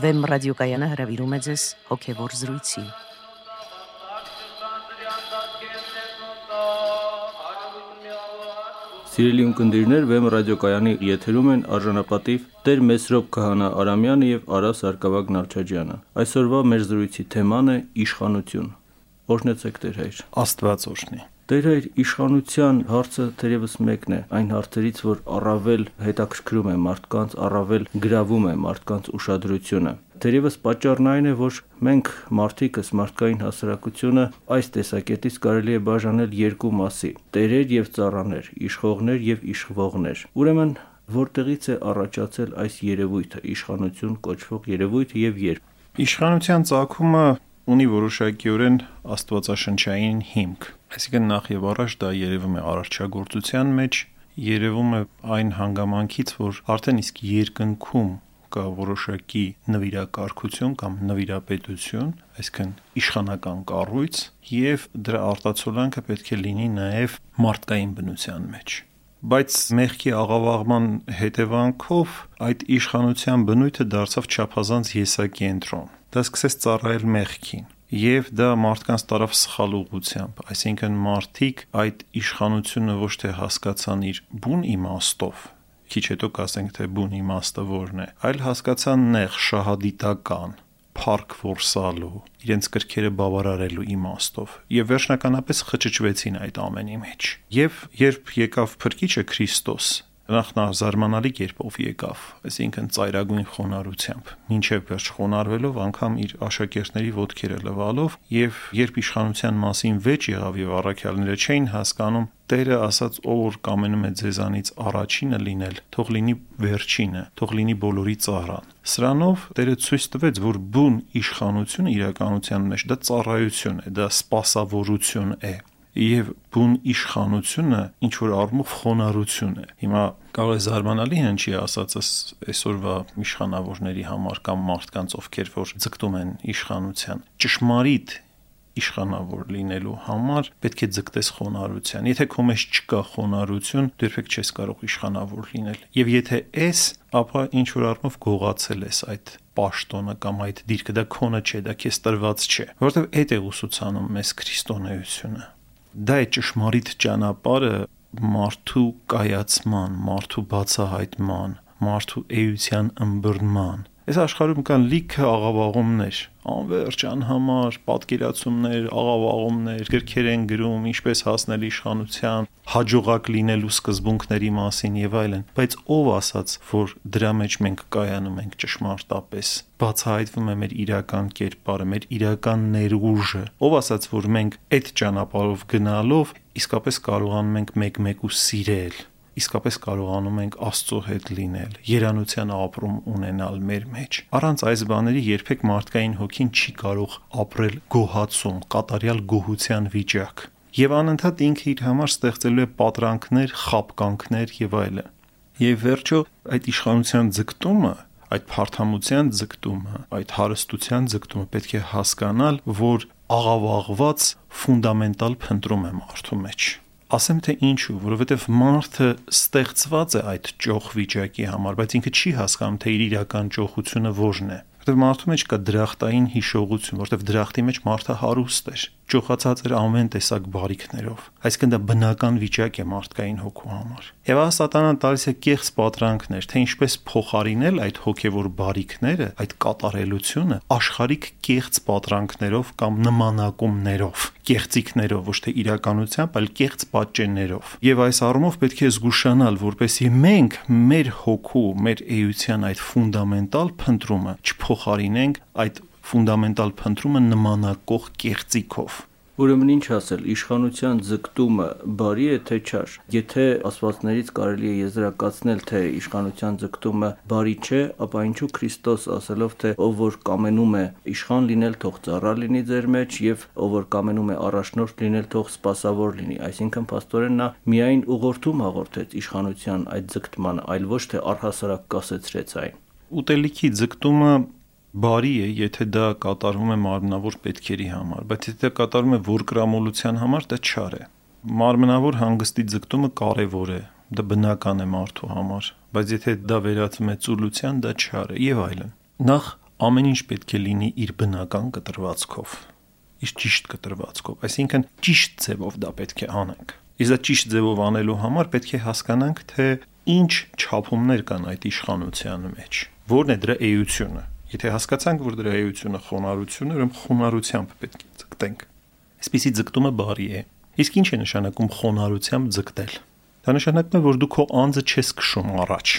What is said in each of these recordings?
Վեմ ռադիոկայանը հրավիրում է ձեզ հոգևոր զրույցի։ Սիրելի ունկնդիրներ, Վեմ ռադիոկայանի եթերում են արժանապատիվ Տեր Մեսրոպ Քահանա Արամյանը եւ Արա Սարգսակյան Նարչաջյանը։ Այսօրվա մեր զրույցի թեման է իշխանություն։ Օրհնեցեք Տեր հայր։ Աստված օրհնի։ Տեր հայր իշխանության հարցը թերևս մեկն է այն հարցերից, որ առավել հետաքրքրում է մարդկանց, առավել գրավում է մարդկանց ուշադրությունը։ Թերևս պատճառն այն է, որ մենք մարդիկս մարդկային հասարակությունը այս տեսակետից կարելի է բաժանել երկու մասի՝ տերեր եւ ծառաներ, իշխողներ եւ իշխվողներ։ Ուրեմն որտեղից է առաջացել այս երևույթը, իշխանություն կոչվող երևույթը եւ երբ։ Իշխանության ցակումը ունի որոշակիորեն աստվածաշնչային հիմք։ Այսինքն նախ եւ առաջ դա երևում է արարչագործության մեջ, երևում է այն հանգամանքից, որ արդեն իսկ երկնքում կա որոշակի նվիրակարգություն կամ նվիրապետություն, այսինքն իշխանական կառույց, եւ դրա արտացոլանքը պետք է լինի նաեւ մարդկային բնության մեջ բայց մեղքի աղավաղման հետևանքով այդ իշխանության բնույթը դարձավ չափազանց եսակենտրոն։ Դա սկսեց ծառայել մեղքին եւ դա մարդկանց տարավ սխալ ուղությամբ, այսինքն մարդիկ այդ իշխանությունը ոչ թե հասկացան իր բուն իմաստով, քիչ հետո կասենք թե բուն իմաստը որն է, այլ հասկացան նեղ շահադիտական փառք որսալու, իրենց կրքերը բավարարելու իմաստով եւ վերջնականապես խճճվեցին այդ ամենի մեջ։ Եվ երբ եկավ Փրկիչը Քրիստոս, նախ նա զարմանալի կերպով եկավ, այսինքն ծայրագույն խոնարհությամբ, ինչև վերջ խոնարհվելով անգամ իր աշակերտների ոտքերը լվալով եւ երբ իշխանության մասին վեճ եղավ եւ առաքյալները չէին հասկանում, Տերը ասաց օր կամենում է ձեզանից առաջինը լինել, թող լինի վերջինը, թող լինի բոլորի ծառան։ Սրանով Տերը ցույց տվեց, որ բուն իշխանությունը իրականության մեջ դա ծառայություն է, դա սпасավորություն է եւ բուն իշխանությունը ինչ որ առումով խոնարհություն է։ Հիմա կարող է զարմանալի հնչի ասածս այսօրվա իշխանավորների համար կամ մարդկանց ովքեր որ ձգտում են իշխանության։ Ճշմարիտ իշխանավոր լինելու համար պետք է ձգտես խոնարհության։ Եթե քո մեջ չկա խոնարհություն, դու երբեք չես կարող իշխանավոր լինել։ Եվ եթե ես, ապա ինչ որ առումով գողացել ես այդ պաշտոնը կամ այդ դիրքը, դա քոնը չէ, դա քեզ տրված չէ, որովհետև այդ է ուսուցանում մեզ քրիստոնեությունը դա է ճշմարիտ ճանապարհը մարդու կայացման, մարդու բացահայտման, մարդու էության ըմբռնման Այս աշխարհում կան լիքը աղավաղումներ, անverջ անհամար պատկերացումներ, աղավաղումներ, գրքեր են գրում, ինչպես հասնել իշխանության, հաջողակ լինելու սկզբունքների մասին եւ այլն, բայց ով ասաց, որ դրա մեջ մենք կայանում ենք ճշմարտապես։ Բացահայտվում է մեր իրական կերպարը, մեր իրական ներուժը։ Ով ասաց, որ մենք այդ ճանապարհով գնալով իսկապես կարողանում ենք մեկ-մեկու սիրել իսկապես կարողանում ենք Աստծո հետ լինել, երանության ապրում ունենալ մեր մեջ։ Առանց այս բաների երբեք մարդկային հոգին չի կարող ապրել գոհացում, կատարյալ գոհության վիճակ։ Եվ անընդհատ ինքը իր համար ստեղծելու է պատրանքներ, խապկանքներ եւ այլն։ Եվ վերջո այդ իշխանության ձգտումը այդ փարթամության ձգտումը, այդ հարստության ձգտումը պետք է հասկանալ, որ աղավաղված ֆունդամենտալ փնտրում է մարդու մեջ ասեմ թե ինչու, որովհետև մարդը ստեղծված է այդ ճոխ վիճակի համար, բայց ինքը չի հասկանում թե իր իրական ճոխությունը ո՞րն է որտեղ մարդու մեջ կա դրախտային հիշողություն, որտեղ դրախտի մեջ մարդը հարուստ էր, ճոխացած էր ամեն տեսակ բարիքներով։ Այսինքն դա բնական վիճակ է մարդկային հոգու համար։ Եվ ահա սատանան տալիս է կեղծ պատրանքներ, թե ինչպես փոխարինել այդ հոգևոր բարիքները, այդ կատարելությունը աշխարհիկ կեղծ պատրանքներով կամ նմանակումներով, կեղծիկներով, ոչ թե իրականությամբ, այլ կեղծ պատճեններով։ Եվ այս առումով պետք է զգուշանալ, որպեսզի մենք մեր հոգու, մեր էության այդ ֆունդամենտալ փնտրումը փոխարինենք այդ ֆունդամենտալ փնտրումը նմանակող կեղծիքով։ Ուրեմն ինչ ասել, իշխանության ձգտումը բարի է թե չար։ Եթե ասվածներից կարելի է եզրակացնել, թե իշխանության ձգտումը բարի չէ, ապա ինչու Քրիստոս ասելով, թե ով որ կամենում է իշխան լինել, թող ծառա լինի ձեր մեջ, եւ ով որ կամենում է առաջնորդ լինել, թող սպասավոր լինի։ Այսինքն աստորեն նա միայն ուղղորդում հաղորդեց իշխանության այդ ձգտման, այլ ոչ թե առհասարակ կասեցրեց այն։ Ուտելիքի ձգտումը բարի է, եթե դա կատարվում է մարմնավոր պետքերի համար, բայց եթե դա կատարվում է որկրամոլության համար, դա չար է։ Մարմնավոր հանգստի ձգտումը կարևոր է, դա բնական է մարդու համար, բայց եթե դա վերածվում է ծուլության, դա չար է եւ այլն։ Նախ ամեն ինչ պետք է լինի իր բնական կտրվածքով իր ճիշտ կտրվածքով այսինքն ճիշտ ձևով դա պետք է անենք իսկ դա ճիշտ ձևով անելու համար պետք է հասկանանք թե ինչ չափումներ կան այդ իշխանության մեջ որն է դրա էությունը եթե հասկացանք որ դրա էությունը խոնարհությունն է ուրեմն խոնարհությամբ պետք է ձգտենք այսպիսի ձգտումը բարի է իսկ ինչ է նշանակում խոնարհությամբ ձգտել դա նշանակում է որ դու քո անձը չես քշում առաջ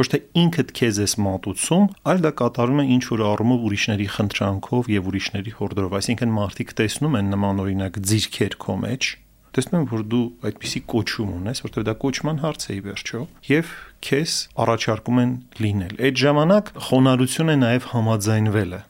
ոչ թե ինքդ քեզ ես մատուցում, այլ դա կատարում է ինչ որ առումով ուրիշների խնդրանքով եւ ուրիշների հորդորով, այսինքն մարդիկ տեսնում են նման օրինակ ձիրքեր քո մեջ, տեսնում են որ դու այդպիսի կոչում ունես, որտեղ դա կոչման հարց է ի վերջո, եւ քեզ առաջարկում են լինել։ Այդ ժամանակ խոնարհություն է նաեւ համաձայնվելը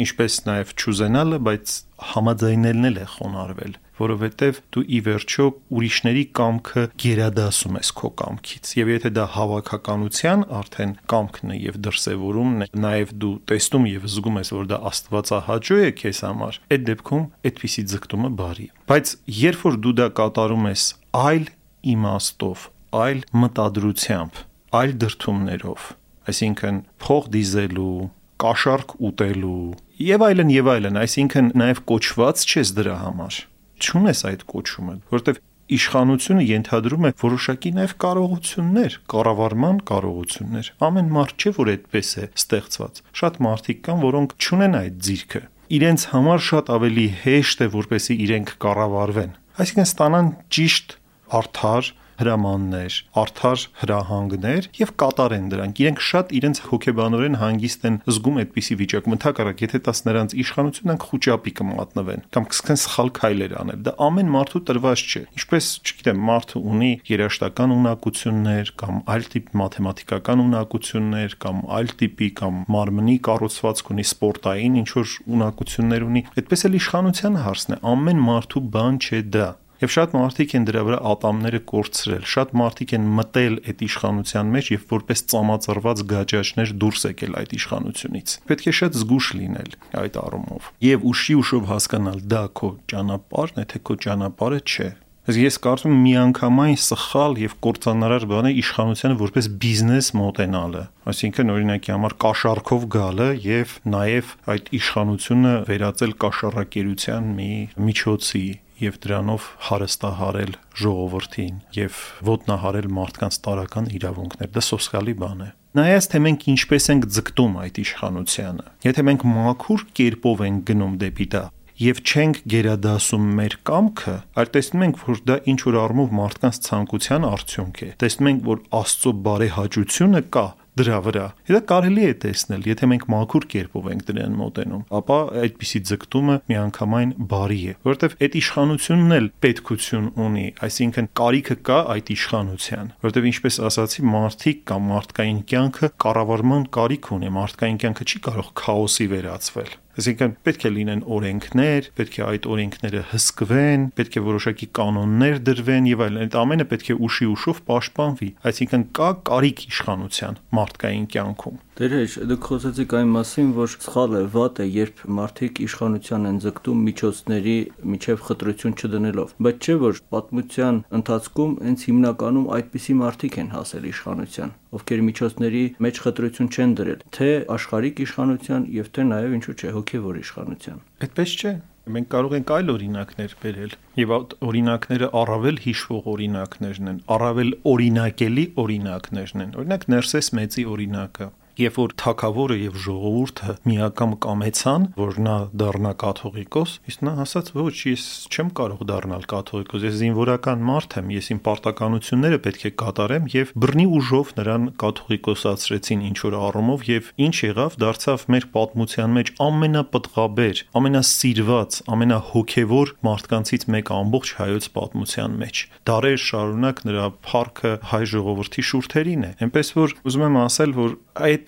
ինչպես նաև ճուզենալը, բայց համաձայնելն էլ է խոնարհվել, որովհետև դու ի վերջո ուրիշների կամքը գերադասում ես քո կամքից։ Եվ եթե դա հավաքականության արդեն կամքն է եւ դրսեւորումն է, նաև դու տեսնում եւ զգում ես, որ դա աստվածահաճո է քեզ համար, այդ դեպքում այդպիսի ձգտումը բարի է։ Բայց երբ որ դու դա կատարում ես այլ իմաստով, այլ մտադրությամբ, այլ դրթումներով, այսինքն փող դիզելու, կաշառք ուտելու եւ այլն եւ այլն, այսինքն նաեւ կոչված չես դրա համար։ Չունես այդ կոչումը, որովհետեւ իշխանությունը ենթադրում է որոշակի նաև կարողություններ, կառավարման կարողություններ։ Ամեն մարդ չէ, որ այդպես է ստեղծված։ Շատ մարդիկ կան, որոնք չունեն այդ ձիրքը։ Իրենց համար շատ ավելի հեշտ է, որպեսի իրենք կառավարվեն։ Այսինքն ստանան ճիշտ արդար հրամաններ, արդար հրահանգներ եւ կատարեն դրանք։ Իրենք շատ իրենց հոգեբանորեն հանգիստ են զգում այդպիսի վիճակում։ Ընդհակառակ, եթե տաս նրանց իշխանությունն են խոճապի կմատնվեն կամ կսկեն սխալ քայլեր անել։ Դա ամեն մարդու տրված չէ։ Ինչպես, չգիտեմ, մարդը ունի երաշտական ունակություններ կամ այլ տիպ մաթեմատիկական ունակություններ կամ այլ տիպի կամ մարմնի կառուցվածք ունի, սպորտային ինչ որ ունակություններ ունի։ Այդպես էլ իշխանության հարցն է։ Ամեն մարդու բան չէ դա Եվ շատ մարդիկ են դրա վրա ատամները կորցրել։ Շատ մարդիկ են մտել այդ իշխանության մեջ եւ որպես ծամածրված գաճաճներ դուրս եկել այդ իշխանությունից։ Պետք է շատ զգուշ լինել այդ առումով եւ ուշի ուշով հասկանալ դա քո ճանապարհն է, թե քո ճանապարհը չէ։ Ես կարծում եմ միանգամայն սխալ եւ կործանարար բան է իշխանությանը որպես բիզնես մոտենալը։ Այսինքն օրինակի համար կաշառքով գալը եւ նաեւ այդ իշխանությունը վերածել կաշառակերության մի միջոցի եւ դրանով հարստահարել ժողովրդին եւ ոտնահարել մարդկանց տարական իրավունքներ։ Դա սոսկալի բան է։ Նայած թե մենք ինչպես ենք ձգտում այդ իշխանությանը։ Եթե մենք մաքուր կերպով ենք գնում դեպի դա, եւ չենք գերադասում մեր կամքը, այլ տեսնում ենք, որ դա ինչ որ առումով մարդկանց ցանկության արդյունք է։ Տեսնում ենք, որ Աստծո բարեհաճությունը կա դրա վրա։ Դա կարելի է տեսնել, եթե մենք մաքուր կերպով ենք դրան մոտենում, ապա այդպիսի ձգտումը միանգամայն բարի է, որովհետև այդ իշխանությունն էլ պետքություն ունի, այսինքն կարիքը կա այդ իշխանության, որովհետև ինչպես ասացի, մարդիկ կամ մարդկային կյանքը կառավարման կարիք ունի, մարդկային կյանքը չի կարող քաոսի վերածվել։ Այսինքն պետք է լինեն օրենքներ, պետք է այդ օրենքները հսկվեն, պետք է որոշակի կանոններ դրվեն եւ այլն։ Այդ ամենը պետք է ուշի ուշով պաշտպանվի։ Այսինքն կա կարիք իշխանության մարդկային կյանքում։ Դերհեշ, դուք խոսեցիք այն մասին, որ սխալ է, վատ է, երբ մարդիկ իշխանության են ձգտում միջոցների միջև խտրություն չդնելով, բայց չէ որ պատմության ընթացքում հենց հիմնականում այդպիսի մարդիկ են հասել իշխանության, ովքեր միջոցների մեջ խտրություն չեն դրել, թե աշխարհիկ իշխանության եւ թե նաեւ ինչու՞ չէ հոգեվոր իշխանության։ Այդպես չէ մենք կարող ենք այլ օրինակներ բերել եւ օրինակները առավել հիշվող օրինակներն են առավել օրինակելի օրինակներն են օրինակ Ներսես մեծի օրինակը Երբ որ թակավորը եւ ժողովուրդը միակամ կամեցան, որ նա դառնա կաթողիկոս, իսկ նա ասաց, ոչ, ես չեմ կարող դառնալ կաթողիկոս, ես զինվորական մարդ եմ, ես իմ պարտականությունները պետք է կատարեմ եւ բռնի ուժով նրան կաթողիկոսացրեցին ինչ որ առումով եւ ինչ եղավ, դարձավ մեր պատմության մեջ ամենապտղաբեր, ամենասիրված, ամենահոգեվոր մարդկանցից մեկ ամբողջ հայոց պատմության մեջ։ Դարեր շարունակ նրա փառքը հայ ժողովրդի շուրթերին է։ Էնպես որ ուզում եմ ասել, որ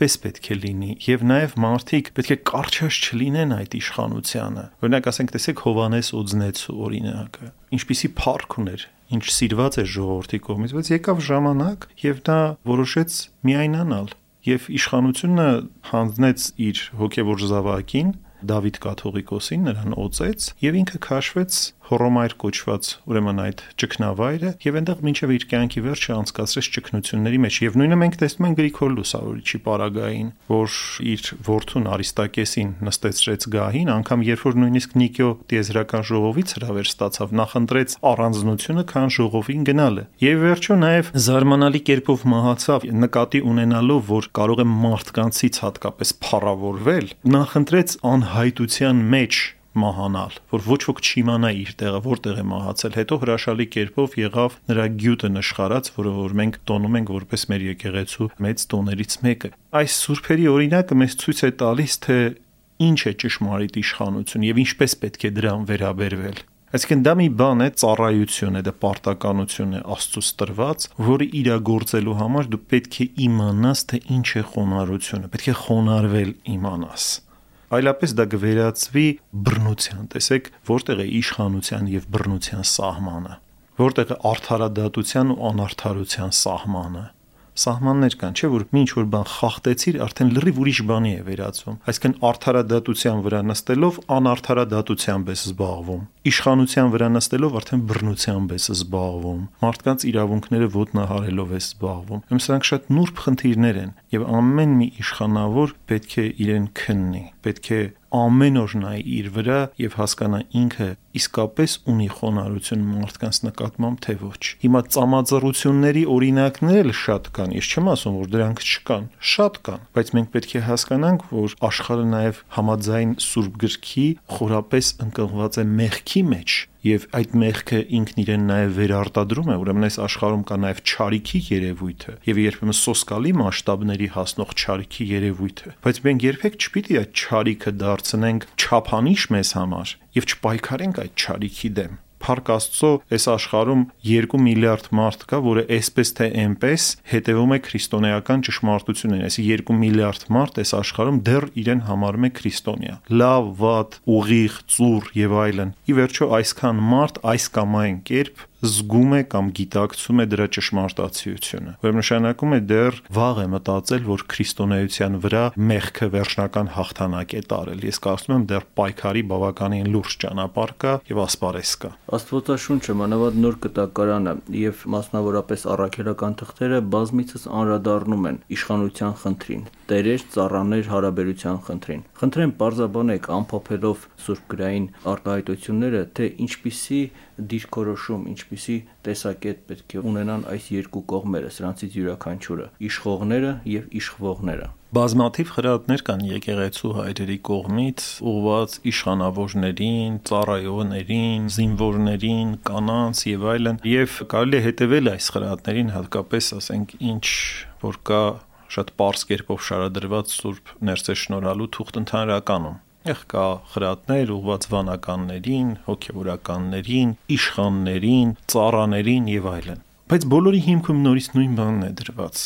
այդպես պետք է լինի եւ նաեւ մարդիկ պետք է կարճաշ չլինեն այդ իշխանությանը օրինակ ասենք տեսեք Հովանես Օձնեցու օրինակը ինչպիսի փառք ուներ ինչ սիրված է ժողովրդի կողմից բայց եկավ ժամանակ եւ նա որոշեց միայնանալ եւ իշխանությունը հանձնեց իր հոգեվոր զավակին Դավիթ կաթողիկոսին նրան օծեց եւ ինքը քաշվեց Հռոմայր կոչված ուրեմն այդ ճգնավայրը եւ այնտեղ մինչեւ իր կյանքի վերջը անցկացրեց ճգնությունների մեջ եւ նույնը մենք տեսնում ենք Գրիգոր Լուսավորիչի պարագային, որ իր որդուն Արիստակեսին նստեցրեց գահին, անգամ երբ որ նույնիսկ Նիկիո տիեզերական ժողովից հրավեր ստացավ, նախընտրեց առանձնությունը, քան ժողովին գնալը։ Եվ վերջո նաեւ զարմանալի կերպով մահացավ, նկատի ունենալով, որ կարող է մարդկանցից հատկապես փառավորվել, նախընտրեց անհայտության մեջ մահանալ, որ ոչ ոք չիմանա իր տեղը, որտեղ է մահացել։ Հետո հրաշալի կերպով եղավ նրա գյուտը նշխարած, որը որ մենք տոնում ենք որպես մեր եկեղեցու մեծ տոներից մեկը։ Այս սուրբերի օրինակը մեզ ցույց է տալիս, թե ինչ է ճշմարիտ իշխանություն եւ ինչպես պետք է դրան վերաբերվել։ Այսինքն դա մի բան է, ծառայություն է, դա պարտականություն է Աստծուց տրված, որը իրագործելու համար դու պետք է իմանաս, թե ինչ է խոնարհությունը, պետք է խոնարհվել իմանաս այլապես դա կվերածվի բռնության։ Տեսեք, որտեղ է իշխանության եւ բռնության սահմանը, որտեղ է արդարադատության ու անարդարության սահմանը սահմաններ կան, չէ՞ որ ինչ որ բան խախտեցիր, արդեն լրիվ ուրիշ բանի է վերածվում։ Այսինքն արդարադատության վրա նստելով անարդարադատությամբ ես զբաղվում։ Իշխանության վրա նստելով արդեն բռնությամբ ես զբաղվում։ Մարդկանց իրավունքները ոտնահարելով ես զբաղվում։ Ուրեմն սրանք շատ նուրբ խնդիրներ են, եւ ամեն մի իշխանավոր պետք է իրեն քննի։ Պետք է ամեն օր նայի իր վրա եւ հասկանա ինքը իսկապես ունի խոնարհություն մարդկանց նկատմամբ թե ոչ։ Հիմա ծամածռությունների օրինակներ էլ շատ կան, ես չեմ ասում, որ դրանք չկան, շատ կան, բայց մենք պետք է հասկանանք, որ աշխարհը նաեւ համաձայն Սուրբ գրքի խորապես ընկղված է մեղքի մեջ եւ այդ մեղքը ինքն իրեն նաեւ վերարտադրում է, ուրեմն այս աշխարհում կա նաեւ ճարիքի երևույթը եւ երբեմն սոսկալի մասշտաբների հասնող ճարիքի երևույթը, բայց մենք երբեք չպիտի այդ ճարիքը դարձնենք չափանիշ մեզ համար եւ չպայքարենք այդ ճարիքի դեմ Փառք Աստծո, այս աշխարհում 2 միլիարդ մարդ կա, որը այսպես թե այնպես հետևում է քրիստոնեական ճշմարտություններին։ Այսինքն 2 միլիարդ մարդ այս աշխարհում դեռ իրեն համարում է քրիստոնյա։ Լավ, վատ, ուղիղ, ծուռ եւ այլն։ Ի վերջո այսքան մարդ այս կամ այն կերպ զգում է կամ գիտակցում է դրա ճշմարտացիությունը։ Ուրեմն նշանակում է դեռ վաղ է մտածել, որ քրիստոնեության վրա մեղքը վերջնական հաղթանակ է տարել։ Ես կարծում եմ դեռ պայքարի բավականին լուրջ ճանապարհ կա եւ ասպարես կա։ Աստվածաշունչը մանավանդ նոր կտակարանը եւ մասնավորապես առաքելական թղթերը բազմիցս անդրադառնում են իշխանության խնդրին, տերեր ծառաներ հարաբերության խնդրին։ Խնդրեմ բարձաբանեք ամփոփելով Սուրբ գրային արտահայտությունները, թե ինչպիսի դիրքորոշում, ինչպիսի տեսակետ պետք է ունենան այս երկու կողմերը, սրանցից յուրաքանչյուրը՝ իշխողները եւ իշխվողները։ Բազմաթիվ խրատներ կան եկեղեցու հայրերի կողմից ուղված իշխանավորներին, ծառայողներին, զինվորներին, կանանց եւ այլն, եւ կարելի է հետեւել այս խրատներին հատկապես, ասենք, ինչ որ կա շատ པարս կերպով շարադրված Սուրբ ներսե շնորհալու թուղթ ընդհանրականում Եղ կա խրատներ ուղված վանականներին, հոգևորականներին, իշխաններին, ծառաներին եւ այլն։ Բայց բոլորի հիմքում նորից նույն բանն է դրված։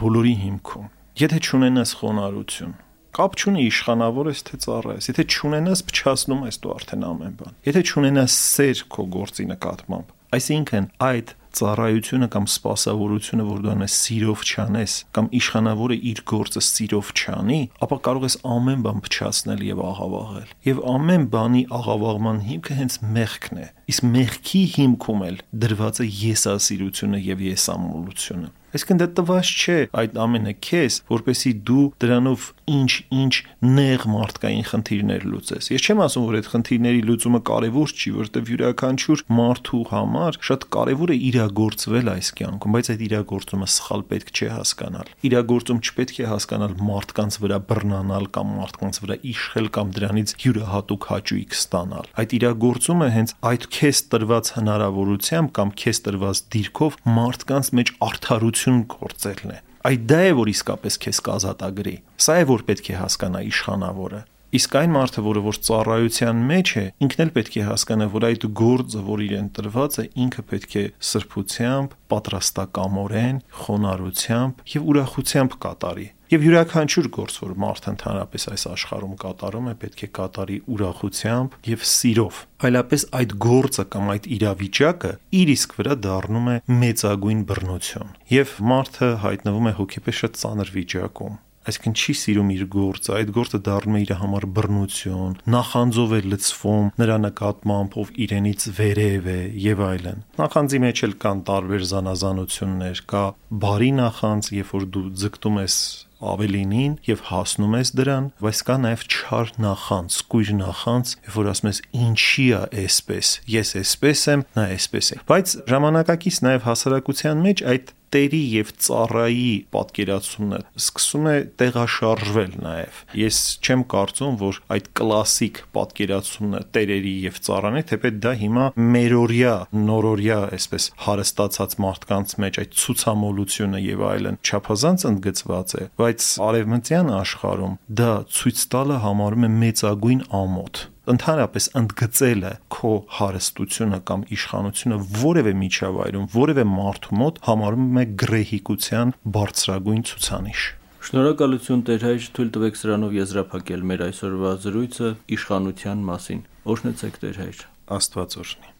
Բոլորի հիմքում։ Եթե ճունենաս խոնարհություն, կապ չունի իշխանավոր ես թե ծառա ես։ Եթե ճունենաս փչացնում ես դու արդեն ամեն բան։ Եթե ճունենաս սեր քո գործի նկատմամբ, այսինքն այդ ծառայությունը կամ սпасավորությունը, որ դու անում ես սիրով չանես, կամ իշխանավորը իր գործը սիրով չանի, ապա կարող ես ամեն բան փչացնել եւ աղավաղել։ Եվ ամեն բանի աղավաղման հիմքը հենց մեղքն է։ Իսկ մեղքի հիմքում էլ դրված է եսասիրությունը եւ եսամոլությունը։ Այսինքն դա տված չէ այդ ամենը քեզ, որպեսի դու դրանով ինչ-ինչ նեղ մարդկային խնդիրներ լուծես։ Ես չեմ ասում, որ այդ խնդիրների լուծումը կարևոր չի, որովհետև յուրաքանչյուր մարդու համար շատ կարևոր է իրագործվել այս կյանքում, բայց այդ իրագործումը սխալ պետք չէ հասկանալ։ Իրագործում չպետք է հասկանալ մարդկանց վրա բռնանալ կամ մարդկանց վրա իշխել կամ դրանից յուրահատուկ հաճույք ստանալ։ Այդ իրագործումը հենց այդ քեզ տրված հնարավորությամբ կամ քեզ տրված դիրքով մարդկանց մեջ արդարություն ծառայություն գործելն է։ Այդ դա է, որ իսկապես քեզ կազատագրի։ Սա է, որ պետք է հասկանա իշխանավորը։ Իսկ այն մարդը, որը որ ծառայության մեջ է, ինքն էլ պետք է հասկանա, որ այդ գործը, որ իրեն տրված է, ինքը պետք է սրբությամբ, պատրաստակամորեն, խոնարհությամբ եւ ուրախությամբ կատարի։ Եվ յուրաքանչյուր գործ, որ մարդը ընդհանրապես այս աշխարհում կատարում է, պետք է կատարի ուրախությամբ եւ սիրով։ Այլապես այդ գործը կամ այդ իրավիճակը իր իսկ վրա դառնում է մեծագույն բռնություն։ Եվ մարդը հայտնվում է հոգեպես շատ ծանր վիճակում այսինքն չի սիրում իր գործը, այդ գործը դառնում է իր համար բռնություն, նախանձով է լցվում նրա նկատմամբ, ով իրենից վերև է եւ այլն։ Նախանձի մեջ էլ կան տարբեր զանազանություններ, կա բարի նախանձ, երբ որ դու ձգտում ես ավելինին եւ հասնում ես դրան, բայց կա նաեւ չար նախանց, կույր նախանց, որ ասում ես ինչի է այսպես, ես այսպես եմ, նա այսպես է։ Բայց ժամանակակից նաեւ հասարակության մեջ այդ տերի եւ ծառայի պատկերացումն է սկսում է տեղաշարժվել նաեւ ես չեմ կարծում որ այդ կլասիկ պատկերացումն է տերերի եւ ծառանի թեպետ դա հիմա մերօրյա նորօրյա այսպես հարստացած մարդկանց մեջ այդ ցուցամոլությունը եւ այլն չափազանց ընդգծված է բայց արևմտյան աշխարհում դա ցույց տալը համարում է մեծագույն ամոթ ընդհանրապես ընդգծելը քո հարստությունը կամ իշխանությունը որևէ միջավայրում, որևէ մարդու մոտ համարում է գրեհիկության բարձրագույն ցուցանիշ։ Շնորհակալություն Տեր հայր, թույլ տվեք սրանով եզրափակել մեր այսօրվա զրույցը իշխանության մասին։ Օրհնեցեք Տեր հայր։ Աստված օրհնի։